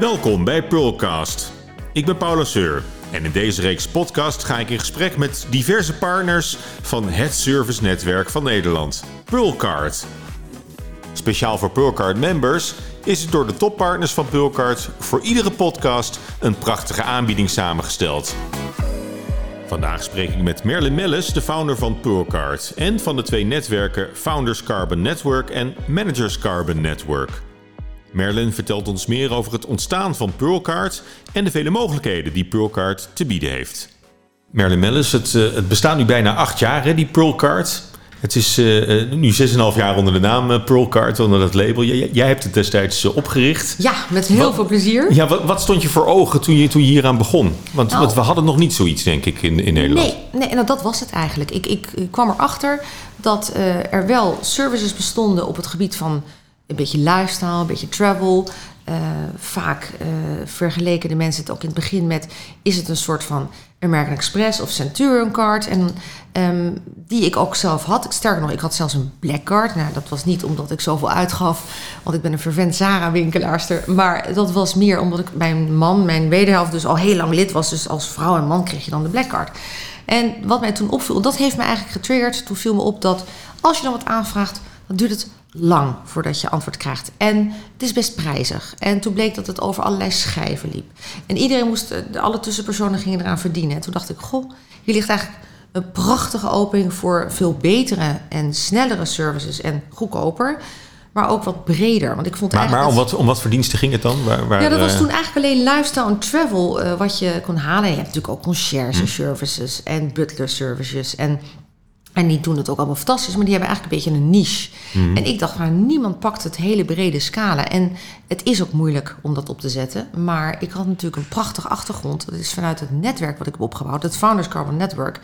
Welkom bij Pearlcast. Ik ben Paula Seur en in deze reeks podcast ga ik in gesprek met diverse partners van het servicenetwerk van Nederland, Pearlcard. Speciaal voor Pearlcard members is het door de toppartners van Pearlcard voor iedere podcast een prachtige aanbieding samengesteld. Vandaag spreek ik met Merlin Mellis, de founder van Pearlcard en van de twee netwerken Founders Carbon Network en Managers Carbon Network. Merlin vertelt ons meer over het ontstaan van Pearlcard en de vele mogelijkheden die Pearlcard te bieden heeft. Merlin Mellis, het, eh, het bestaat nu bijna acht jaar, hè, die Pearlcard. Het is uh, nu 6,5 jaar onder de naam Pearlcard, onder dat label. Jij, jij hebt het destijds opgericht. Ja, met heel Wat- veel plezier. Ja, wat, wat stond je voor ogen toen je, toen je hieraan begon? Want, Nou. want we hadden nog niet zoiets, denk ik, in, in Nederland. Nee, nee en dat was het eigenlijk. Ik, ik, ik kwam erachter dat er wel services bestonden op het gebied van een beetje lifestyle, een beetje travel. Eh, vaak eh, vergeleken de mensen het ook in het begin met... is het een soort van American Express of Centurion card... En, ehm, die ik ook zelf had. Sterker nog, ik had zelfs een black card. Nou, dat was niet omdat ik zoveel uitgaf... want ik ben een vervent Zara-winkelaarster. Maar dat was meer omdat ik mijn man, mijn wederhelft... dus al heel lang lid was. Dus als vrouw en man kreeg je dan de black card. En wat mij toen opviel, dat heeft me eigenlijk getriggerd. Toen viel me op dat als je dan wat aanvraagt, dan duurt het lang voordat je antwoord krijgt. En het is best prijzig. En toen bleek dat het over allerlei schijven liep. En iedereen moest, eh, alle tussenpersonen gingen eraan verdienen. En toen dacht ik, goh, hier ligt eigenlijk een prachtige opening voor veel betere en snellere services en goedkoper. Maar ook wat breder. Want ik vond Maar, eigenlijk maar om, wat, om wat voor diensten ging het dan? Waar, waar, ja, dat was eh, toen eigenlijk alleen lifestyle en travel eh, wat je kon halen. En je hebt natuurlijk ook conciërge services en butler services. En, en die doen het ook allemaal fantastisch, maar die hebben eigenlijk een beetje een niche. En ik dacht, maar niemand pakt het hele brede scala. En het is ook moeilijk om dat op te zetten. Maar ik had natuurlijk een prachtige achtergrond. Dat is vanuit het netwerk wat ik heb opgebouwd, het Founders Carbon Network.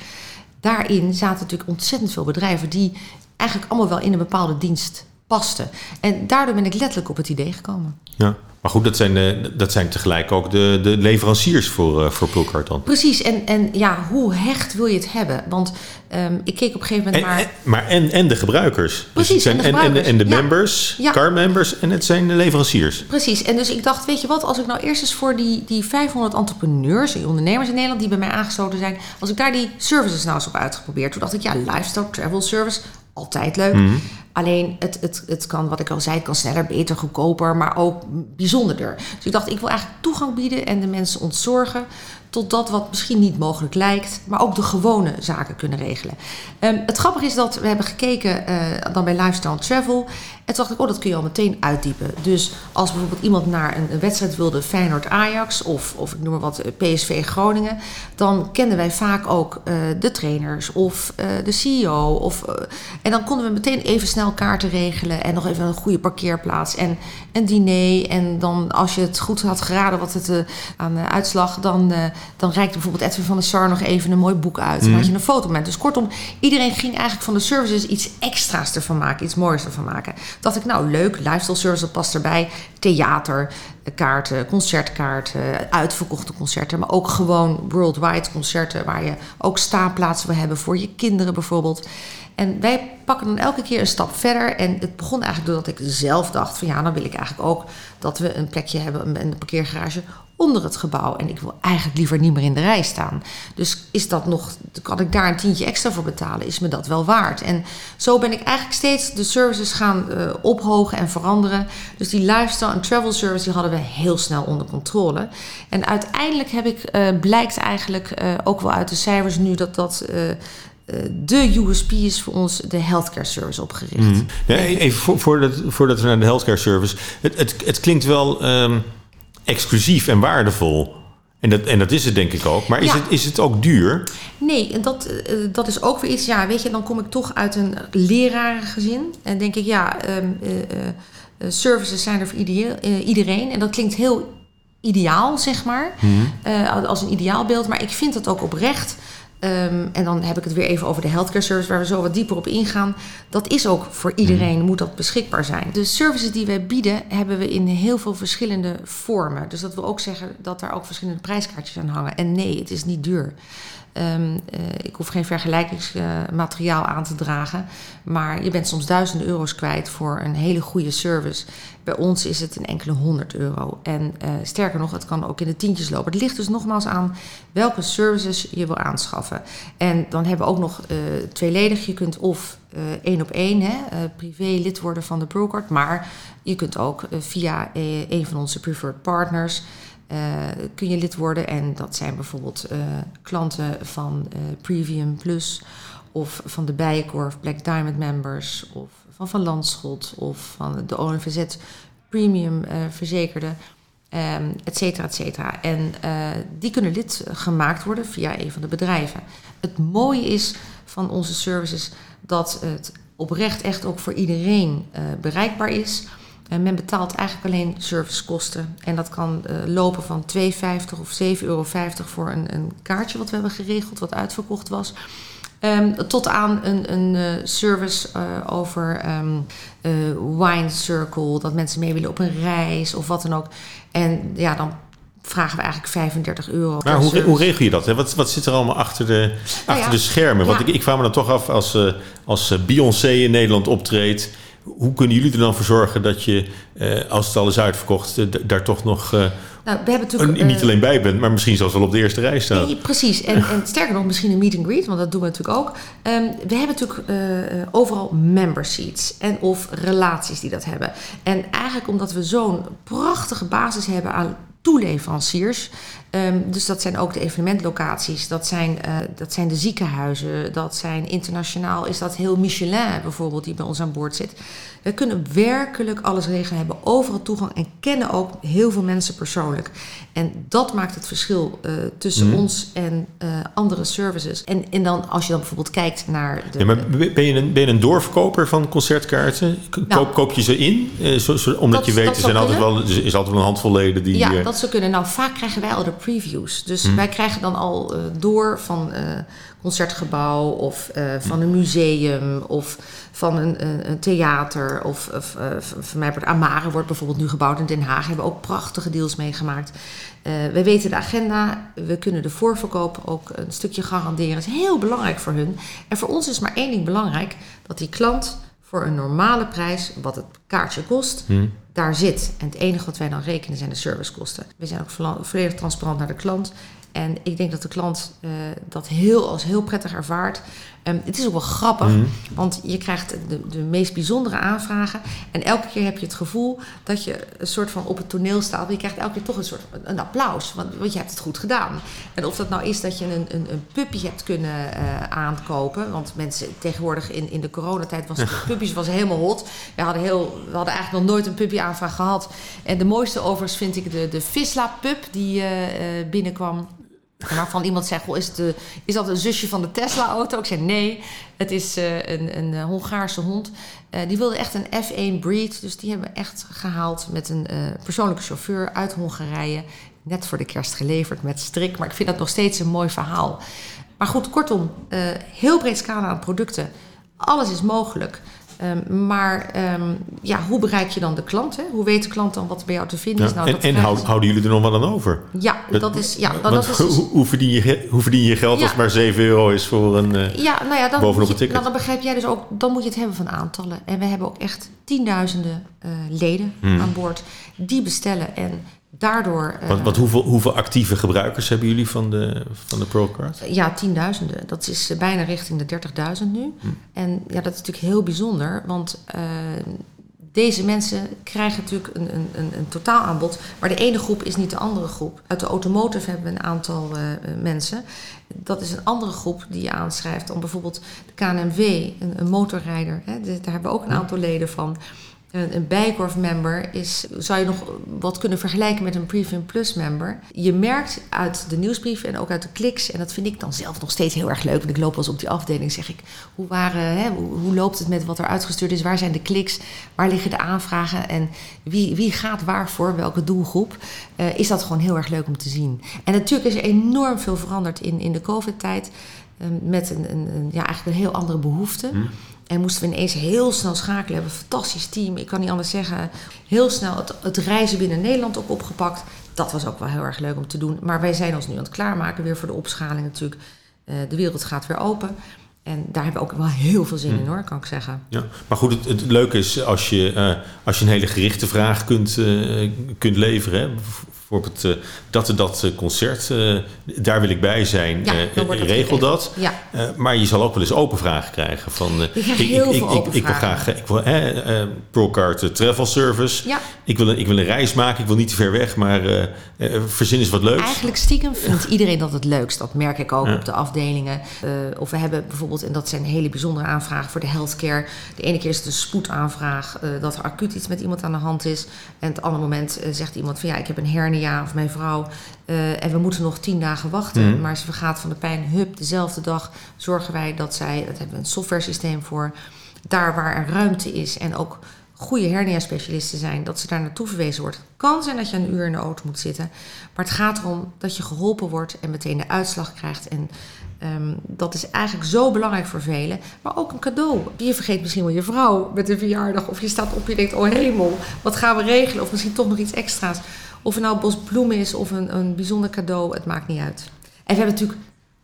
Daarin zaten natuurlijk ontzettend veel bedrijven die eigenlijk allemaal wel in een bepaalde dienst pasten. En daardoor ben ik letterlijk op het idee gekomen. Ja. Maar goed, dat zijn, eh, dat zijn tegelijk ook de, de leveranciers voor, eh voor dan. Precies, en, en ja, hoe hecht wil je het hebben? Want ehm, ik keek op een gegeven En, moment maar... en, maar en, en de gebruikers. Dus Precies, zijn, en de en, en, de- en de gebruikers. members, Ja. car members en het zijn de leveranciers. Precies, en dus ik dacht, weet je wat, als ik nou eerst eens voor die, die 500 entrepreneurs en ondernemers in Nederland die bij mij aangesloten zijn, als ik daar die services nou eens op uitgeprobeerd, toen dacht ik, ja, lifestyle travel service, altijd leuk. Mhm. Alleen het, het, het kan, wat ik al zei, het kan sneller, beter, goedkoper, maar ook bijzonderder. Dus ik dacht, ik wil eigenlijk toegang bieden en de mensen ontzorgen tot dat wat misschien niet mogelijk lijkt, maar ook de gewone zaken kunnen regelen. Ehm, het grappige is dat we hebben gekeken eh, dan bij Lifestyle Travel. En toen dacht ik, oh, dat kun je al meteen uitdiepen. Dus als bijvoorbeeld iemand naar een, wedstrijd wilde, Feyenoord-Ajax of, of ik noem maar wat, eh, PSV Groningen, dan kenden wij vaak ook eh, de trainers of de CEO. Of, en dan konden we meteen even snel kaarten regelen en nog even een goede parkeerplaats en een diner. En dan als je het goed had geraden wat het eh, aan de uitslag, dan, eh, dan reikte bijvoorbeeld Edwin van der Sar nog even een mooi boek uit. Dan had je een foto met. Dus kortom, iedereen ging eigenlijk van de services iets extra's ervan maken, iets moois ervan maken. Dacht ik, nou leuk, lifestyle service, dat past erbij. Theater, eh, kaarten, concertkaarten, uitverkochte concerten, maar ook gewoon worldwide concerten waar je ook staanplaatsen wil hebben voor je kinderen bijvoorbeeld. En wij pakken dan elke keer een stap verder. En het begon eigenlijk doordat ik zelf dacht van ja, dan wil ik eigenlijk ook dat we een plekje hebben, een- parkeergarage onder het gebouw. En ik wil eigenlijk liever niet meer in de rij staan. Dus is dat nog, kan ik daar een tientje extra voor betalen? Is me dat wel waard? En zo ben ik eigenlijk steeds de services gaan eh, ophogen en veranderen. Dus die lifestyle en travel service die hadden we heel snel onder controle. En uiteindelijk heb ik, eh, blijkt eigenlijk eh, ook wel uit de cijfers nu dat dat. de USP is voor ons de healthcare service opgericht. Mhm. Ja, even voor, voordat, voordat we naar de healthcare service. Het, het, het klinkt wel ehm, exclusief en waardevol. En dat, en dat is het denk ik ook. Maar is, Ja. het, is het ook duur? Nee, en dat, eh, dat is ook weer iets. Ja, weet je, dan kom ik toch uit een lerarengezin. En denk ik, ja, ehm, eh, eh, services zijn er voor iedereen. En dat klinkt heel ideaal, zeg maar. eh, als een ideaalbeeld. Maar ik vind het ook oprecht. Ehm, en dan heb ik het weer even over de healthcare service, waar we zo wat dieper op ingaan. Dat is ook voor iedereen, moet dat beschikbaar zijn. De services die wij bieden, hebben we in heel veel verschillende vormen. Dus dat wil ook zeggen dat daar ook verschillende prijskaartjes aan hangen. En nee, het is niet duur. Ehm, eh, ik hoef geen vergelijkingsmateriaal aan te dragen. Maar je bent soms duizenden euro's kwijt voor een hele goede service. Bij ons is het een enkele honderd euro. En uh, sterker nog, het kan ook in de tientjes lopen. Het ligt dus nogmaals aan welke services je wil aanschaffen. En dan hebben we ook nog uh, tweeledig. Je kunt of één op één hè, privé lid worden van de Procard. Maar je kunt ook via een van onze preferred partners kun je lid worden. En dat zijn bijvoorbeeld uh, klanten van uh, Premium Plus of van de Bijenkorf Black Diamond members of van Van Landschot of van de ONVZ Premium verzekerden. Um, et cetera, et cetera. En die kunnen lid gemaakt worden via een van de bedrijven. Het mooie is van onze services dat het oprecht echt ook voor iedereen bereikbaar is. En men betaalt eigenlijk alleen servicekosten. En dat kan uh, lopen van 2,50 of 7,50 euro voor een, een, kaartje wat we hebben geregeld, wat uitverkocht was. Um, tot aan een, een uh, service uh, over um, wine circle, dat mensen mee willen op een reis of wat dan ook. En ja, dan vragen we eigenlijk 35 euro. Maar hoe, hoe, regel je dat? Hè? Wat, wat zit er allemaal achter de, nou achter ja, de schermen? Want ja. ik, ik vraag me dan toch af als, als Beyoncé in Nederland optreedt hoe kunnen jullie er dan voor zorgen dat je, eh, als het al is uitverkocht, eh, daar toch nog uh, nou, we hebben natuurlijk, niet alleen bij bent, maar misschien zelfs wel op de eerste rij staat? Nee, precies. En, en, sterker nog, misschien een meet and greet, want dat doen we natuurlijk ook. Um, we hebben natuurlijk overal member seats en of relaties die dat hebben. En eigenlijk omdat we zo'n prachtige basis hebben aan toeleveranciers. Um, dus dat zijn ook de evenementlocaties, dat zijn, uh, dat zijn de ziekenhuizen, dat zijn internationaal, is dat heel Michelin bijvoorbeeld die bij ons aan boord zit. We kunnen werkelijk alles regelen, hebben overal toegang en kennen ook heel veel mensen persoonlijk. En dat maakt het verschil uh, tussen mm. ons en uh, andere services. En, en dan als je dan bijvoorbeeld kijkt naar de... Ja, maar ben je een, ben je een doorverkoper van concertkaarten? Koop, nou, koop je ze in? Zo, zo, omdat dat, je weet, er zijn altijd wel, er is altijd wel een handvol leden die... Ja, dat zou kunnen. Nou, vaak krijgen wij al de previews. Dus mm. wij krijgen dan al door van concertgebouw of uh, van een museum of van een, een, een theater. Of, of van mij wordt Amare wordt bijvoorbeeld nu gebouwd in Den Haag. Hebben we ook prachtige deals meegemaakt. We weten de agenda. We kunnen de voorverkoop ook een stukje garanderen. Dat is heel belangrijk voor hun. En voor ons is maar één ding belangrijk. Dat die klant voor een normale prijs, wat het kaartje kost, hmm. Daar zit. En het enige wat wij dan rekenen zijn de servicekosten. We zijn ook volledig transparant naar de klant. En ik denk dat de klant uh, dat heel, als heel prettig ervaart. Um, het is ook wel grappig, mm. want je krijgt de, de meest bijzondere aanvragen. En elke keer heb je het gevoel dat je een soort van op het toneel staat. Je krijgt elke keer toch een soort een applaus, want, want je hebt het goed gedaan. En of dat nou is dat je een, een, een puppy hebt kunnen uh, aankopen. Want mensen tegenwoordig in, in de coronatijd was de puppies was helemaal hot. We hadden, heel, we hadden eigenlijk nog nooit een puppy aanvraag gehad. En de mooiste overigens vind ik de, de Visla pup die uh, binnenkwam Waarvan iemand zegt, is, het de, is dat een zusje van de Tesla-auto? Ik zei, nee, het is uh, een, een eh, Hongaarse hond. Uh, die wilde echt een F1 breed. Dus die hebben we echt gehaald met een persoonlijke chauffeur uit Hongarije. Net voor de kerst geleverd met strik. Maar ik vind dat nog steeds een mooi verhaal. Maar goed, kortom, heel breed scala aan producten. Alles is mogelijk. Um, maar um, ja, hoe bereik je dan de klant? Hè? Hoe weet de klant dan wat bij jou te vinden is? Nou, en en houden, houden jullie er nog wat aan over? Ja, dat is... Ja, nou, dat is dus, hoe, hoe, verdien je, hoe verdien je geld ja, als maar 7 euro is voor een uh, ja, nou ja, dan bovenop een ticket? Nou, dan begrijp jij dus ook... Dan moet je het hebben van aantallen. En we hebben ook echt tienduizenden uh, leden hmm. aan boord die bestellen. En daardoor... Wat, wat, hoeveel, hoeveel actieve gebruikers hebben jullie van de, van de ProCard? Ja, tienduizenden. Dat is uh, bijna richting de 30.000 nu. Hm. En ja, dat is natuurlijk heel bijzonder, want uh, deze mensen krijgen natuurlijk een, een, een, een totaalaanbod. Maar de ene groep is niet de andere groep. Uit de automotive hebben we een aantal uh, mensen. Dat is een andere groep die je aanschrijft. Dan bijvoorbeeld de KNMW, een, een motorrijder. Hè, daar hebben we ook een aantal leden van. Een, Bijkorf member is, zou je nog wat kunnen vergelijken met een Premium Plus member. Je merkt uit de nieuwsbrief en ook uit de kliks, en dat vind ik dan zelf nog steeds heel erg leuk, want ik loop wel eens op die afdeling, zeg ik, hoe, waren, hè, hoe, loopt het met wat er uitgestuurd is? Waar zijn de kliks? Waar liggen de aanvragen? En wie, wie gaat waarvoor? Welke doelgroep? Uh, is dat gewoon heel erg leuk om te zien. En natuurlijk is er enorm veel veranderd in, in de COVID-tijd. Uh, met een, een, een, ja, eigenlijk een heel andere behoefte. Hm. En moesten we ineens heel snel schakelen. We hebben een fantastisch team. Ik kan niet anders zeggen. Heel snel het, het, reizen binnen Nederland ook opgepakt. Dat was ook wel heel erg leuk om te doen. Maar wij zijn ons nu aan het klaarmaken weer voor de opschaling natuurlijk. Eh, de wereld gaat weer open. En daar hebben we ook wel heel veel zin in Hmm. hoor, kan ik zeggen. Ja, maar goed, het, het leuke is als je, eh, als je een hele gerichte vraag kunt, eh, kunt leveren. Hè, bijvoorbeeld eh, dat en dat eh, concert, eh, daar wil ik bij zijn. Ja, eh, regel dat. Ja. Maar je zal ook wel eens open vragen krijgen. Van, heel veel open ik wil graag, ik wil eh, Travel Service. Ja. Ik, wil een, ik wil een reis maken, ik wil niet te ver weg, maar verzin eens wat leuks. Eigenlijk stiekem vindt iedereen dat het leukst. Dat merk ik ook op de afdelingen. Of we hebben bijvoorbeeld, en dat zijn hele bijzondere aanvragen voor de healthcare. De ene keer is het een spoedaanvraag, dat er acuut iets met iemand aan de hand is. En het andere moment zegt iemand van ja, ik heb een hernia of mijn vrouw. eh, en we moeten nog tien dagen wachten. Mhm. Maar ze vergaat van de pijn. Hup, dezelfde dag zorgen wij dat zij, dat hebben we een software systeem voor. Daar waar er ruimte is en ook goede hernia-specialisten zijn, dat ze daar naartoe verwezen wordt. Het kan zijn dat je een uur in de auto moet zitten, maar het gaat erom dat je geholpen wordt en meteen de uitslag krijgt. En ehm, dat is eigenlijk zo belangrijk voor velen, maar ook een cadeau. Je vergeet misschien wel je vrouw met een verjaardag, of je staat op je denkt: oh hemel, wat gaan we regelen? Of misschien toch nog iets extra's. Of het nou een bos bloemen is of een, een bijzonder cadeau, het maakt niet uit. En we hebben natuurlijk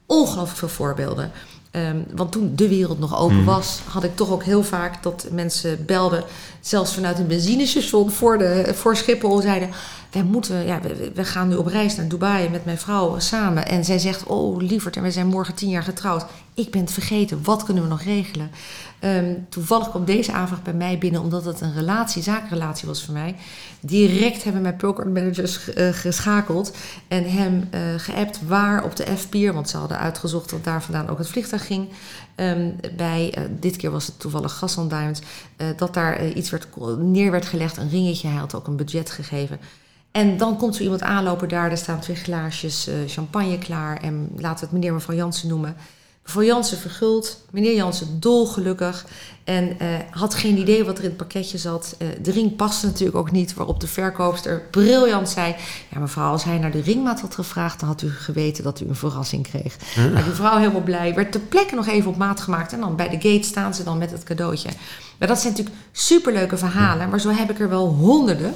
ongelooflijk veel voorbeelden. Ehm, want toen de wereld nog open Mhm. was, had ik toch ook heel vaak dat mensen belden, zelfs vanuit een benzinestation voor, de, voor Schiphol, zeiden: wij moeten, ja, we, we gaan nu op reis naar Dubai met mijn vrouw samen. En zij zegt: Oh, lieverd, en we zijn morgen tien jaar getrouwd. Ik ben het vergeten, wat kunnen we nog regelen? Ehm, toevallig kwam deze aanvraag bij mij binnen, omdat het een relatie, zakenrelatie was voor mij. Direct hebben mijn program managers ge- eh, geschakeld en hem eh geappt waar op de F-pier, want ze hadden uitgezocht dat daar vandaan ook het vliegtuig ging. Ehm, bij, eh, dit keer was het toevallig Gasland Diamonds, dat daar iets werd, neer werd gelegd, een ringetje. Hij had ook een budget gegeven. En dan komt zo iemand aanlopen daar, er staan twee glaasjes champagne klaar. En laten we het meneer en mevrouw Jansen noemen. Mevrouw Jansen verguld, meneer Jansen dolgelukkig. En eh, had geen idee wat er in het pakketje zat. Eh, de ring paste natuurlijk ook niet, waarop de verkoopster briljant zei... Ja mevrouw, als hij naar de ringmaat had gevraagd... dan had u geweten dat u een verrassing kreeg. Nou, die vrouw helemaal blij, werd ter plekke nog even op maat gemaakt... en dan bij de gate staan ze dan met het cadeautje. Maar dat zijn natuurlijk superleuke verhalen... maar zo heb ik er wel honderden...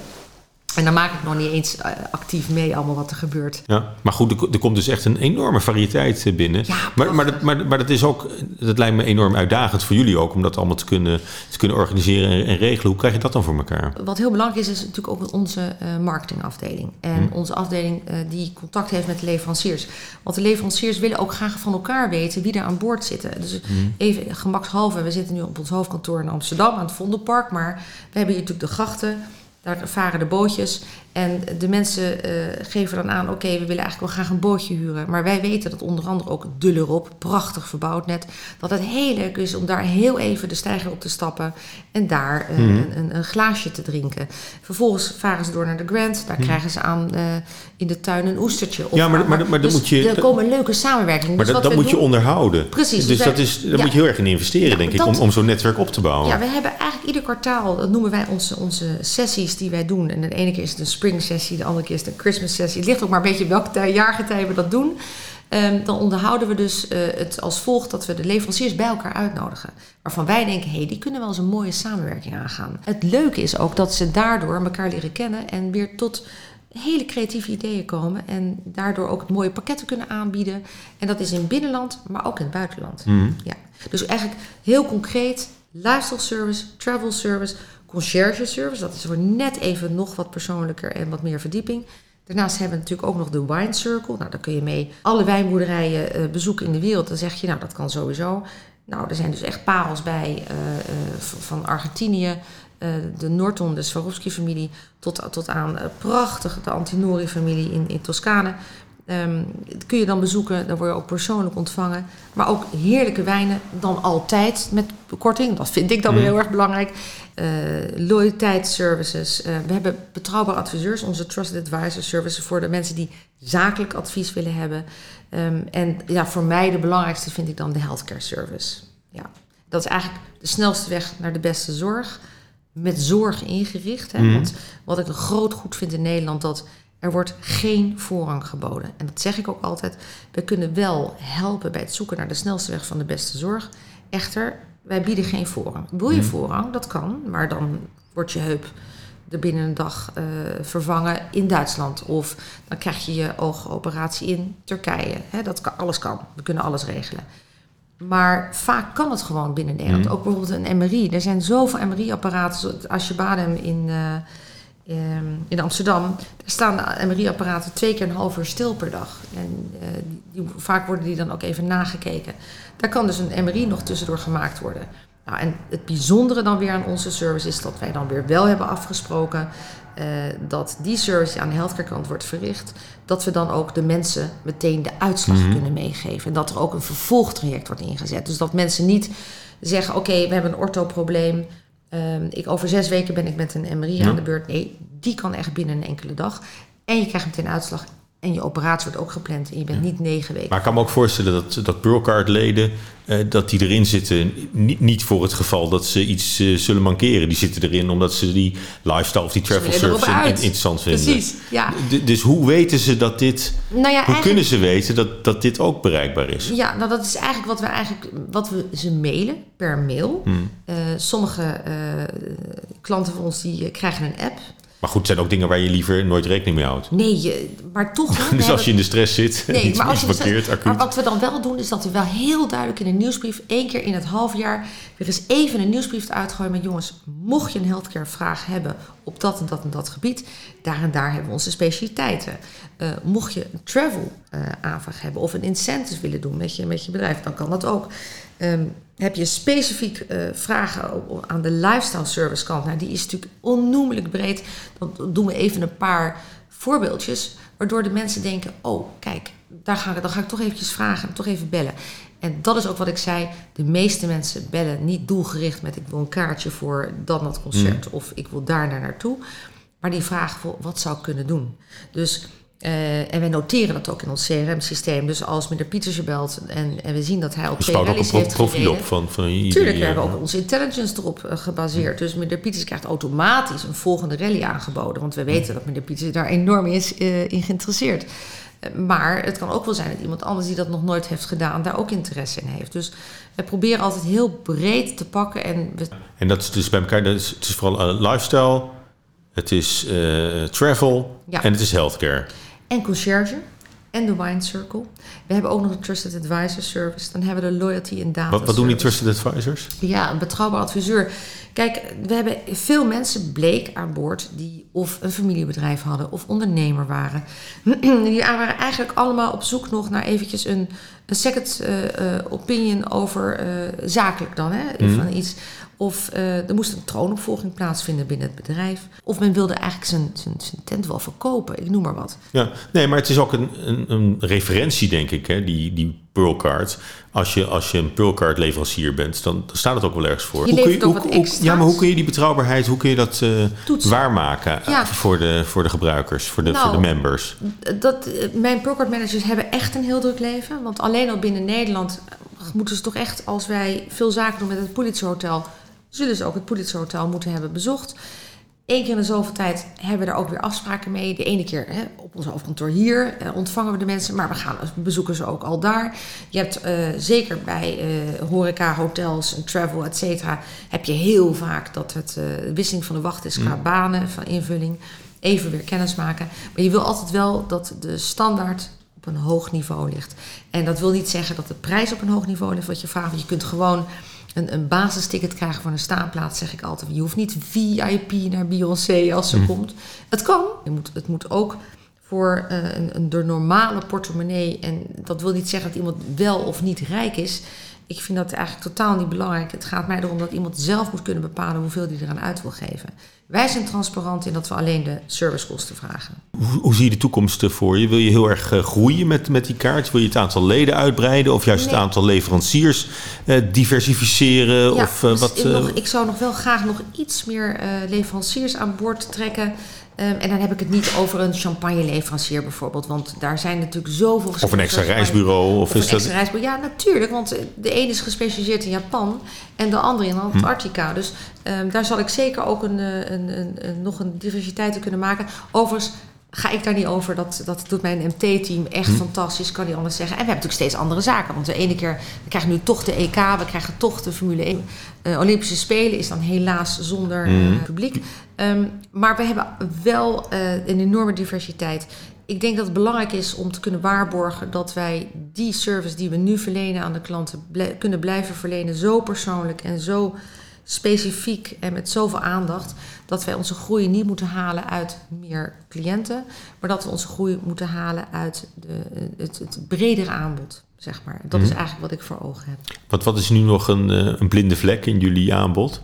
En dan maak ik nog niet eens eh, actief mee allemaal wat er gebeurt. Ja, maar goed, er, er komt dus echt een enorme variëteit eh, binnen. Ja, maar, maar, dat, maar, maar dat is ook, dat lijkt me enorm uitdagend voor jullie ook, om dat allemaal te kunnen, te kunnen organiseren en, en regelen. Hoe krijg je dat dan voor elkaar? Wat heel belangrijk is, is natuurlijk ook onze eh, marketingafdeling. En Hm. onze afdeling die contact heeft met de leveranciers. Want de leveranciers willen ook graag van elkaar weten wie er aan boord zitten. Dus Hm. even gemakshalve, we zitten nu op ons hoofdkantoor in Amsterdam aan het Vondelpark. Maar we hebben hier natuurlijk de grachten. Daar varen de bootjes. En de mensen eh, geven dan aan: oké, we willen eigenlijk wel graag een bootje huren. Maar wij weten dat onder andere ook Dullerop, prachtig verbouwd net, dat het heel leuk is om daar heel even de steiger op te stappen en daar eh, Mhm. een, een, een glaasje te drinken. Vervolgens varen ze door naar de Grand. Daar krijgen ze aan eh, in de tuin een oestertje. Mhm. Ja, maar- maar- maar dan dus moet je- Er komen leuke samenwerkingen. Maar Dus dat, dat moet je onderhouden. Precies, Dus dus dat is, daar ja. moet je heel erg in investeren, Ja, denk ik, om, om zo'n netwerk op te bouwen. Ja, we hebben eigenlijk ieder kwartaal, dat noemen wij onze, onze sessies die wij doen. En de ene keer is het een spring sessie, de andere keer is het een Christmas sessie. Het ligt ook maar een beetje welk tij- jaargetij we dat doen. Ehm, dan onderhouden we dus eh, het als volgt dat we de leveranciers bij elkaar uitnodigen. Waarvan wij denken, hé, hey, die kunnen wel eens een mooie samenwerking aangaan. Het leuke is ook dat ze daardoor elkaar leren kennen en weer tot hele creatieve ideeën komen. En daardoor ook mooie pakketten kunnen aanbieden. En dat is in het binnenland, maar ook in het buitenland. Mhm. Ja. Dus eigenlijk heel concreet, lifestyle service, travel service, concierge service. Dat is voor net even nog wat persoonlijker en wat meer verdieping. Daarnaast hebben we natuurlijk ook nog de Wine Circle. Nou, daar kun je mee alle wijnboerderijen eh, bezoeken in de wereld. Dan zeg je, nou, dat kan sowieso. Nou, er zijn dus echt parels bij eh, eh, van Argentinië, de Norton, de Swarovski-familie, tot, tot aan prachtig de Antinori-familie in, in Toscane. Ehm, dat kun je dan bezoeken, dan word je ook persoonlijk ontvangen. Maar ook heerlijke wijnen, dan altijd met korting. Dat vind ik dan weer Mm. heel erg belangrijk. Eh loyaliteitsservices. Eh, we hebben betrouwbare adviseurs, onze Trusted Advisor Services voor de mensen die zakelijk advies willen hebben. Ehm, en ja, voor mij de belangrijkste vind ik dan de healthcare service. Ja, dat is eigenlijk de snelste weg naar de beste zorg. Met zorg ingericht. Hè? Mhm. Want wat ik een groot goed vind in Nederland, dat er wordt geen voorrang geboden. En dat zeg ik ook altijd. We kunnen wel helpen bij het zoeken naar de snelste weg van de beste zorg. Echter, wij bieden geen voorrang. Wil je Mhm. voorrang? Dat kan, maar dan wordt je heup er binnen een dag eh, vervangen in Duitsland. Of dan krijg je je oogoperatie in Turkije. Dat kan, alles kan. We kunnen alles regelen. Maar vaak kan het gewoon binnen Nederland. Mhm. Ook bijvoorbeeld een MRI. Er zijn zoveel MRI-apparaten. Als je Badem in, eh, ehm, in Amsterdam. Daar staan de MRI-apparaten twee keer een half uur stil per dag. En eh, die, vaak worden die dan ook even nagekeken. Daar kan dus een MRI nog tussendoor gemaakt worden. Nou, en het bijzondere dan weer aan onze service is dat wij dan weer wel hebben afgesproken eh, dat die service die aan de healthcare kant wordt verricht, dat we dan ook de mensen meteen de uitslag Mhm. kunnen meegeven. En dat er ook een vervolgtraject wordt ingezet. Dus dat mensen niet zeggen, oké, we hebben een orthoprobleem. Ehm, ik, over zes weken ben ik met een MRI Ja. aan de beurt. Nee, die kan echt binnen een enkele dag. En je krijgt meteen uitslag. En je operatie wordt ook gepland. En je bent niet negen weken. Maar ik kan me ook voorstellen dat, dat Pearlcard-leden... eh, dat die erin zitten, niet, niet voor het geval dat ze iets eh, zullen mankeren. Die zitten erin omdat ze die lifestyle of die travel service in- interessant vinden. Precies, ja. D- dus hoe weten ze dat dit... Nou ja, Hoe kunnen ze weten dat, dat dit ook bereikbaar is? Ja, nou dat is eigenlijk wat we eigenlijk wat we ze mailen per mail. Hmm. Eh, sommige eh, klanten van ons die krijgen een app. Maar goed, het zijn ook dingen waar je liever nooit rekening mee houdt. Nee, je, maar toch. Dus als hebben- je in de stress zit, Nee, iets, maar, als je maar wat we dan wel doen, is dat we wel heel duidelijk in een nieuwsbrief, één keer in het half jaar, weer eens even een nieuwsbrief uitgooien met jongens, mocht je een healthcare vraag hebben op dat en dat en dat gebied, daar en daar hebben we onze specialiteiten. Eh, mocht je een travel eh, aanvraag hebben of een incentive willen doen met je, met je bedrijf, dan kan dat ook. Ehm, heb je specifiek eh, vragen aan de lifestyle service kant? Nou, die is natuurlijk onnoemelijk breed. Dan doen we even een paar voorbeeldjes, waardoor de mensen denken: oh, kijk, daar ga ik, dan ga ik toch eventjes vragen, toch even bellen. En dat is ook wat ik zei. De meeste mensen bellen niet doelgericht met ik wil een kaartje voor dan dat concert of ik wil daar naar naartoe. Maar die vragen voor wat zou ik kunnen doen. Dus, eh, en wij noteren dat ook in ons CRM-systeem. Dus als meneer Pieters je belt en, en we zien dat hij op twee bouwt ook een rallies pro- heeft profiel op gereden. van, van iedereen. Tuurlijk, we hebben ook onze intelligence erop eh, gebaseerd. Dus meneer Pieters krijgt automatisch een volgende rally aangeboden. Want we weten dat meneer Pieters daar enorm is eh, in geïnteresseerd. Eh, Maar het kan ook wel zijn dat iemand anders die dat nog nooit heeft gedaan, daar ook interesse in heeft. Dus we proberen altijd heel breed te pakken. En we, En dat is dus bij elkaar, dat is, het is vooral eh, lifestyle, het is eh, travel Ja. en het is healthcare. En concierge en de wine circle. We hebben ook nog de trusted advisor service. Dan hebben we de loyalty en data Wat, wat doen die trusted advisors? Ja, een betrouwbaar adviseur. Kijk, we hebben veel mensen bleek aan boord die of een familiebedrijf hadden of ondernemer waren. Die waren eigenlijk allemaal op zoek nog naar eventjes een, een second eh, eh, opinion over eh, zakelijk dan, hè, Mhm. van iets. Of eh, er moest een troonopvolging plaatsvinden binnen het bedrijf. Of men wilde eigenlijk zijn, zijn, zijn tent wel verkopen, ik noem maar wat. Ja, nee, maar het is ook een, een, een referentie, denk ik, hè, die, die Pearlcard. Als je, als je een Pearlcard leverancier bent, dan staat het ook wel ergens voor. Je kun ook hoe, hoe- ja, maar hoe kun je die betrouwbaarheid, hoe kun je dat Toetsen. waarmaken eh, Ja. voor, de, voor de gebruikers, voor de, Nou, voor de members? Dat, mijn Procard managers hebben echt een heel druk leven. Want alleen al binnen Nederland moeten ze toch echt, als wij veel zaken doen met het politiehotel, zullen ze ook het politiehotel moeten hebben bezocht. Eén keer in de zoveel tijd hebben we daar ook weer afspraken mee. De ene keer hè, op ons hoofdkantoor hier eh, ontvangen we de mensen, maar we gaan we bezoeken ze ook al daar. Je hebt eh, zeker bij eh, horeca, hotels en travel, et cetera, heb je heel vaak dat het eh, wisseling van de wacht is qua banen, van invulling. Even weer kennis maken. Maar je wil altijd wel dat de standaard op een hoog niveau ligt. En dat wil niet zeggen dat de prijs op een hoog niveau ligt wat je vraagt. Want je kunt gewoon een, een basisticket krijgen voor een staanplaats, zeg ik altijd. Je hoeft niet VIP naar Beyoncé als ze komt. Het kan. Je moet, het moet ook voor eh, een, een de normale portemonnee. En dat wil niet zeggen dat iemand wel of niet rijk is. Ik vind dat eigenlijk totaal niet belangrijk. Het gaat mij erom dat iemand zelf moet kunnen bepalen hoeveel hij eraan uit wil geven. Wij zijn transparant in dat we alleen de servicekosten vragen. Hoe, hoe zie je de toekomst eh, voor je? Wil je heel erg eh, groeien met, met die kaart? Wil je het aantal leden uitbreiden? Of juist Nee. het aantal leveranciers eh, diversificeren? Ja, of eh, dus wat, ik, nog, ik zou nog wel graag nog iets meer eh, leveranciers aan boord trekken. Ehm, en dan heb ik het niet over een champagne-leverancier bijvoorbeeld. Want daar zijn natuurlijk zoveel of een extra reisbureau? Of, Of is een dat... extra reisbureau. Ja, natuurlijk. Want de een is gespecialiseerd in Japan en de andere in Antarctica. Dus ehm, daar zal ik zeker ook een, eh, een, een, nog een diversiteit in kunnen maken. Overigens, ga ik daar niet over. Dat, dat doet mijn MT-team echt Hm. fantastisch, kan niet anders zeggen. En we hebben natuurlijk steeds andere zaken. Want de ene keer, we krijgen nu toch de EK, we krijgen toch de Formule 1. Eh, Olympische Spelen is dan helaas zonder eh, Mhm. publiek. Ehm, maar we hebben wel eh, een enorme diversiteit. Ik denk dat het belangrijk is om te kunnen waarborgen dat wij die service die we nu verlenen aan de klanten kunnen blijven verlenen. Zo persoonlijk en zo specifiek en met zoveel aandacht. Dat wij onze groei niet moeten halen uit meer cliënten. Maar dat we onze groei moeten halen uit de, het, het bredere aanbod. Zeg maar. Dat is Mhm. eigenlijk wat ik voor ogen heb. Wat, wat is nu nog een, eh, een blinde vlek in jullie aanbod?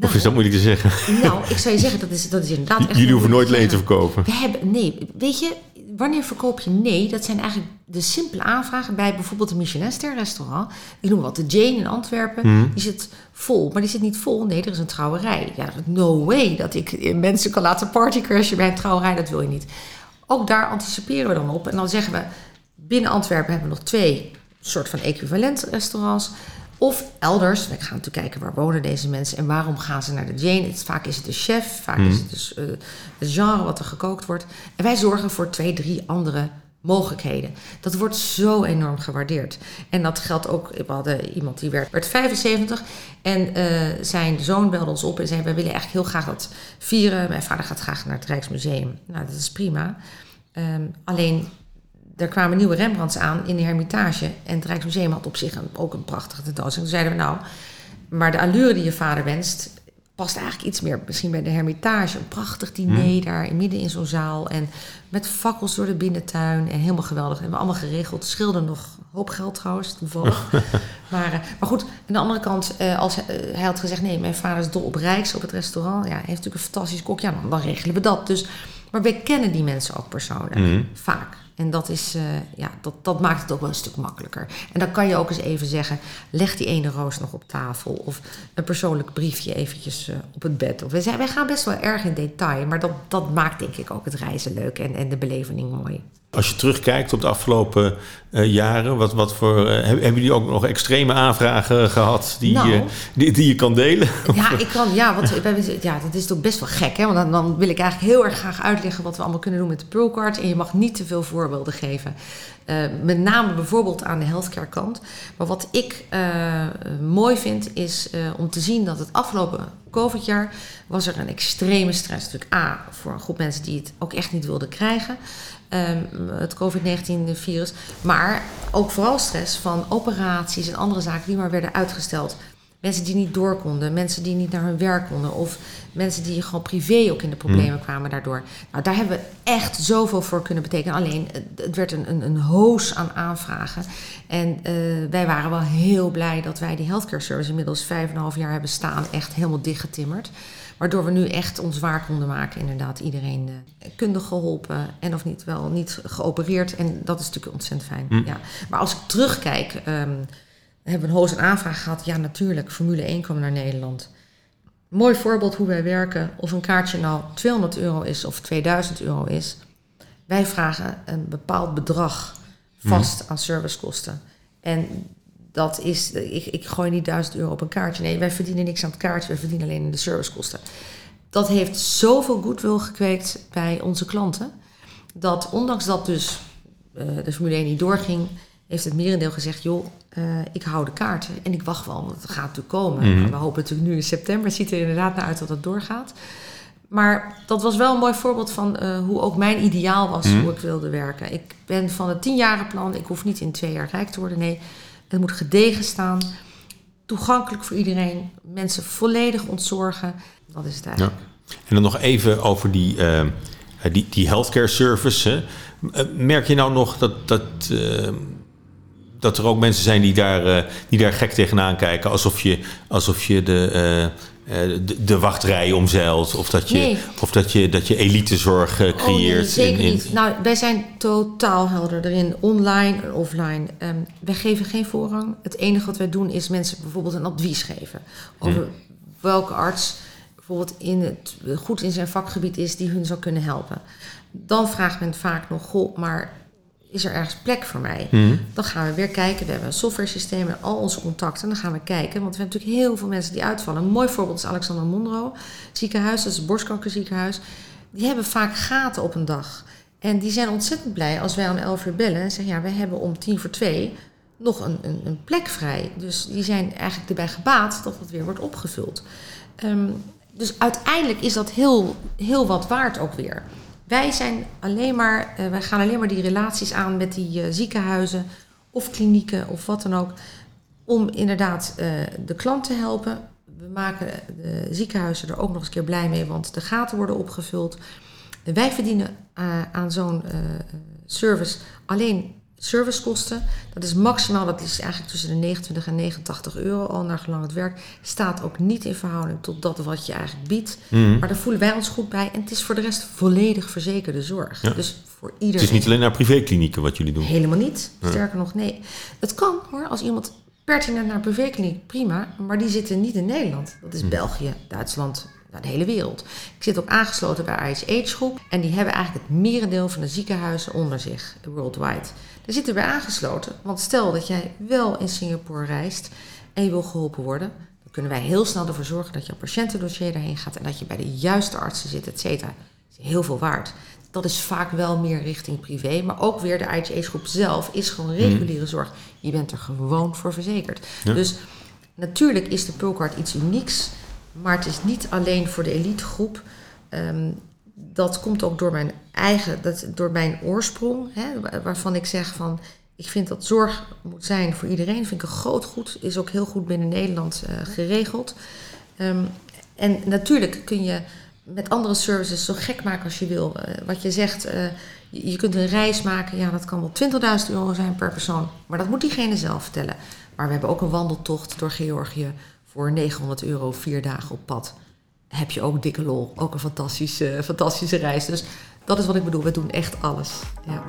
Of is dat moeilijk te zeggen? Nou, ik zou je zeggen, dat is, dat is inderdaad echt... Jullie hoeven nooit leen te verkopen. We hebben, nee, weet je, wanneer verkoop je nee? Dat zijn eigenlijk de simpele aanvragen bij bijvoorbeeld een Michelin-ster restaurant. Ik noem wat, de Jane in Antwerpen. Mhm. Die zit vol, maar die zit niet vol. Nee, er is een trouwerij. Ja, no way dat ik mensen kan laten partycrashen bij een trouwerij. Dat wil je niet. Ook daar anticiperen we dan op. En dan zeggen we, binnen Antwerpen hebben we nog twee soort van equivalent restaurants. Of elders, we gaan natuurlijk kijken waar wonen deze mensen en waarom gaan ze naar de Jane. Het, vaak is het de chef, vaak Mhm. is het dus eh, het genre wat er gekookt wordt. En wij zorgen voor twee, drie andere mogelijkheden. Dat wordt zo enorm gewaardeerd. En dat geldt ook, we hadden iemand die werd, werd 75 en eh, zijn zoon belde ons op en zei, wij willen eigenlijk heel graag dat vieren. Mijn vader gaat graag naar het Rijksmuseum. Nou, dat is prima. Ehm, alleen er kwamen nieuwe Rembrandts aan in de Hermitage. En het Rijksmuseum had op zich een, ook een prachtige tentoonstelling. Toen zeiden we nou, maar de allure die je vader wenst... past eigenlijk iets meer misschien bij de Hermitage. Een prachtig diner daar in midden in zo'n zaal. En met fakkels door de binnentuin. En helemaal geweldig. En we hebben allemaal geregeld. Scheelde nog hoop geld trouwens, toevallig. maar, eh, maar goed, aan de andere kant, eh, als hij, eh, hij had gezegd... nee, mijn vader is dol op Rijks, op het restaurant. Ja, hij heeft natuurlijk een fantastische kok. Ja, dan, dan regelen we dat. Dus, maar wij kennen die mensen ook persoonlijk. Mhm. Vaak. En dat, is, eh, ja, dat, dat maakt het ook wel een stuk makkelijker. En dan kan je ook eens even zeggen: leg die ene roos nog op tafel. Of een persoonlijk briefje eventjes eh, op het bed. Of wij, gaan best wel erg in detail. Maar dat, dat maakt denk ik ook het reizen leuk en, en de beleving mooi. Als je terugkijkt op de afgelopen eh, jaren, wat, wat voor, eh, hebben jullie ook nog extreme aanvragen gehad die, Nou. die, die je kan delen? Ja, ik kan, ja, want, ja, dat is toch best wel gek. Hè? Want dan, dan wil ik eigenlijk heel erg graag uitleggen wat we allemaal kunnen doen met de Pearlcard. En je mag niet te veel voorbeelden geven. Eh, met name bijvoorbeeld aan de healthcare kant. Maar wat ik mooi vind, is om te zien dat het afgelopen COVID-jaar was er een extreme stress. Natuurlijk A, voor een groep mensen die het ook echt niet wilden krijgen. ehm, het COVID-19-virus. Maar ook vooral stress van operaties en andere zaken die maar werden uitgesteld. Mensen die niet door konden, mensen die niet naar hun werk konden, of mensen die gewoon privé ook in de problemen kwamen daardoor. Nou, daar hebben we echt zoveel voor kunnen betekenen. Alleen, het- werd een, een, een hoos aan aanvragen. En eh, wij waren wel heel blij dat wij die healthcare service inmiddels vijf en een half jaar hebben staan, echt helemaal dichtgetimmerd. Waardoor we nu echt ons waar konden maken. Inderdaad, iedereen eh, kundig geholpen en of niet wel niet geopereerd. En dat is natuurlijk ontzettend fijn. Hm. Ja. Maar als ik terugkijk, hebben we een aanvraag gehad. Ja, natuurlijk. Formule 1 kwam naar Nederland. Mooi voorbeeld hoe wij werken. Of een kaartje nou 200 euro is of 2000 euro is. Wij vragen een bepaald bedrag vast aan servicekosten. En dat is, ik, ik gooi niet 1000 euro op een kaartje. Nee, wij verdienen niks aan het kaartje. Wij verdienen alleen de servicekosten. Dat heeft zoveel goodwill gekweekt bij onze klanten. Dat ondanks dat dus eh, de Formule 1 niet doorging, heeft het merendeel gezegd: joh, eh, ik hou de kaarten en ik wacht wel, want het gaat natuurlijk komen. Mhm. Maar we hopen natuurlijk nu in september. Het ziet er inderdaad naar uit dat het doorgaat. Maar dat was wel een mooi voorbeeld van eh, hoe ook mijn ideaal was, Mhm. hoe ik wilde werken. Ik ben van het tienjarenplan, ik hoef niet in twee jaar rijk te worden. Nee, het moet gedegen staan, toegankelijk voor iedereen, mensen volledig ontzorgen. Dat is het eigenlijk. En dan nog even over die, eh, die, die healthcare service. Hè. Merk je nou nog dat, dat, dat er ook mensen zijn die daar, eh, die daar gek tegenaan kijken? Alsof je, alsof je de, eh, eh, de, de wachtrij omzeilt? Of dat je, Nee. of dat je, dat je elitezorg Oh, creëert? nee, zeker in- in- niet. Nou, wij zijn totaal helder erin, online en offline. Ehm, wij geven geen voorrang. Het enige wat wij doen is mensen bijvoorbeeld een advies geven over welke arts bijvoorbeeld in het, goed in zijn vakgebied is die hun zou kunnen helpen. Dan vraagt men vaak nog, goh, maar is er ergens plek voor mij? Mhm. Dan gaan we weer kijken. We hebben een software systeem met al onze contacten. Dan gaan we kijken, want we hebben natuurlijk heel veel mensen die uitvallen. Een mooi voorbeeld is Alexander Monro ziekenhuis. Dat is het borstkankerziekenhuis. die hebben vaak gaten op een dag. En die zijn ontzettend blij als wij om 11 uur bellen en zeggen: Ja, we hebben om tien voor twee nog een, een, een plek vrij. Dus die zijn eigenlijk erbij gebaat dat het weer wordt opgevuld. Ehm, dus uiteindelijk is dat heel, heel wat waard ook weer. Wij, zijn alleen maar, wij gaan alleen maar die relaties aan met die uh, ziekenhuizen of klinieken of wat dan ook. Om inderdaad uh, de klant te helpen. We maken de ziekenhuizen er ook nog eens keer blij mee, want de gaten worden opgevuld. Wij verdienen aan zo'n service alleen servicekosten. Dat is maximaal, dat is eigenlijk tussen de 29 en 89 euro al naar gelang het werk. Staat ook niet in verhouding tot dat wat je eigenlijk biedt. Mhm. Maar daar voelen wij ons goed bij. En het is voor de rest volledig verzekerde zorg. Ja. Dus voor iedereen. Het is niet alleen naar privéklinieken wat jullie doen. Helemaal niet. Sterker nog, nee. Het kan hoor, als iemand pertinent naar privékliniek, prima. Maar die zitten niet in Nederland. Dat is België, Duitsland, naar de hele wereld. Ik zit ook aangesloten bij ISH Groep. En die hebben eigenlijk het merendeel van de ziekenhuizen onder zich, worldwide. Daar zitten we aangesloten. Want stel dat jij wel in Singapore reist en je wil geholpen worden, dan kunnen wij heel snel ervoor zorgen dat je patiëntendossier daarheen gaat en dat je bij de juiste artsen zit, et cetera. Dat is heel veel waard. Dat is vaak wel meer richting privé, maar ook weer de IHH-groep zelf is gewoon reguliere zorg. Je bent er gewoon voor verzekerd. Ja. Dus natuurlijk is de Pulcard iets unieks, maar het is niet alleen voor de elitegroep. Um, dat komt ook door mijn eigen, dat, door mijn oorsprong, hè, waarvan ik zeg van, ik vind dat zorg moet zijn voor iedereen. Vind ik een groot goed, is ook heel goed binnen Nederland uh, geregeld. Um, en natuurlijk kun je met andere services zo gek maken als je wil. Uh, wat je zegt, je, je, kunt een reis maken, ja, dat kan wel 20.000 euro zijn per persoon, maar dat moet diegene zelf vertellen. Maar we hebben ook een wandeltocht door Georgië voor 900 euro, vier dagen op pad heb je ook dikke lol. Ook een fantastische, fantastische reis. Dus dat is wat ik bedoel. We doen echt alles. Ja.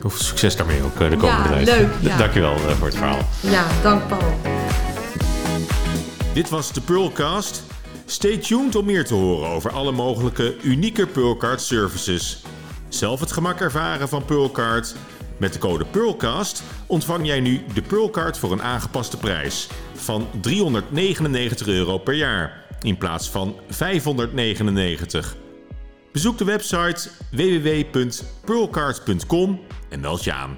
Heel veel succes daarmee ook de komende ja, reis. Leuk, ja. Dankjewel voor het verhaal. Ja, dank Paul. Dit was de Pearlcast. Stay tuned om meer te horen over alle mogelijke unieke Pearlcard services. Zelf het gemak ervaren van Pearlcard? Met de code Pearlcast ontvang jij nu de Pearlcard voor een aangepaste prijs van 399 euro per jaar in plaats van 599. Bezoek de website www.pearlcard.com en meld je aan.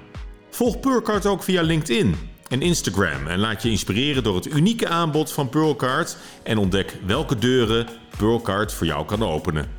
Volg Pearlcard ook via LinkedIn en Instagram en laat je inspireren door het unieke aanbod van Pearlcard en ontdek welke deuren Pearlcard voor jou kan openen.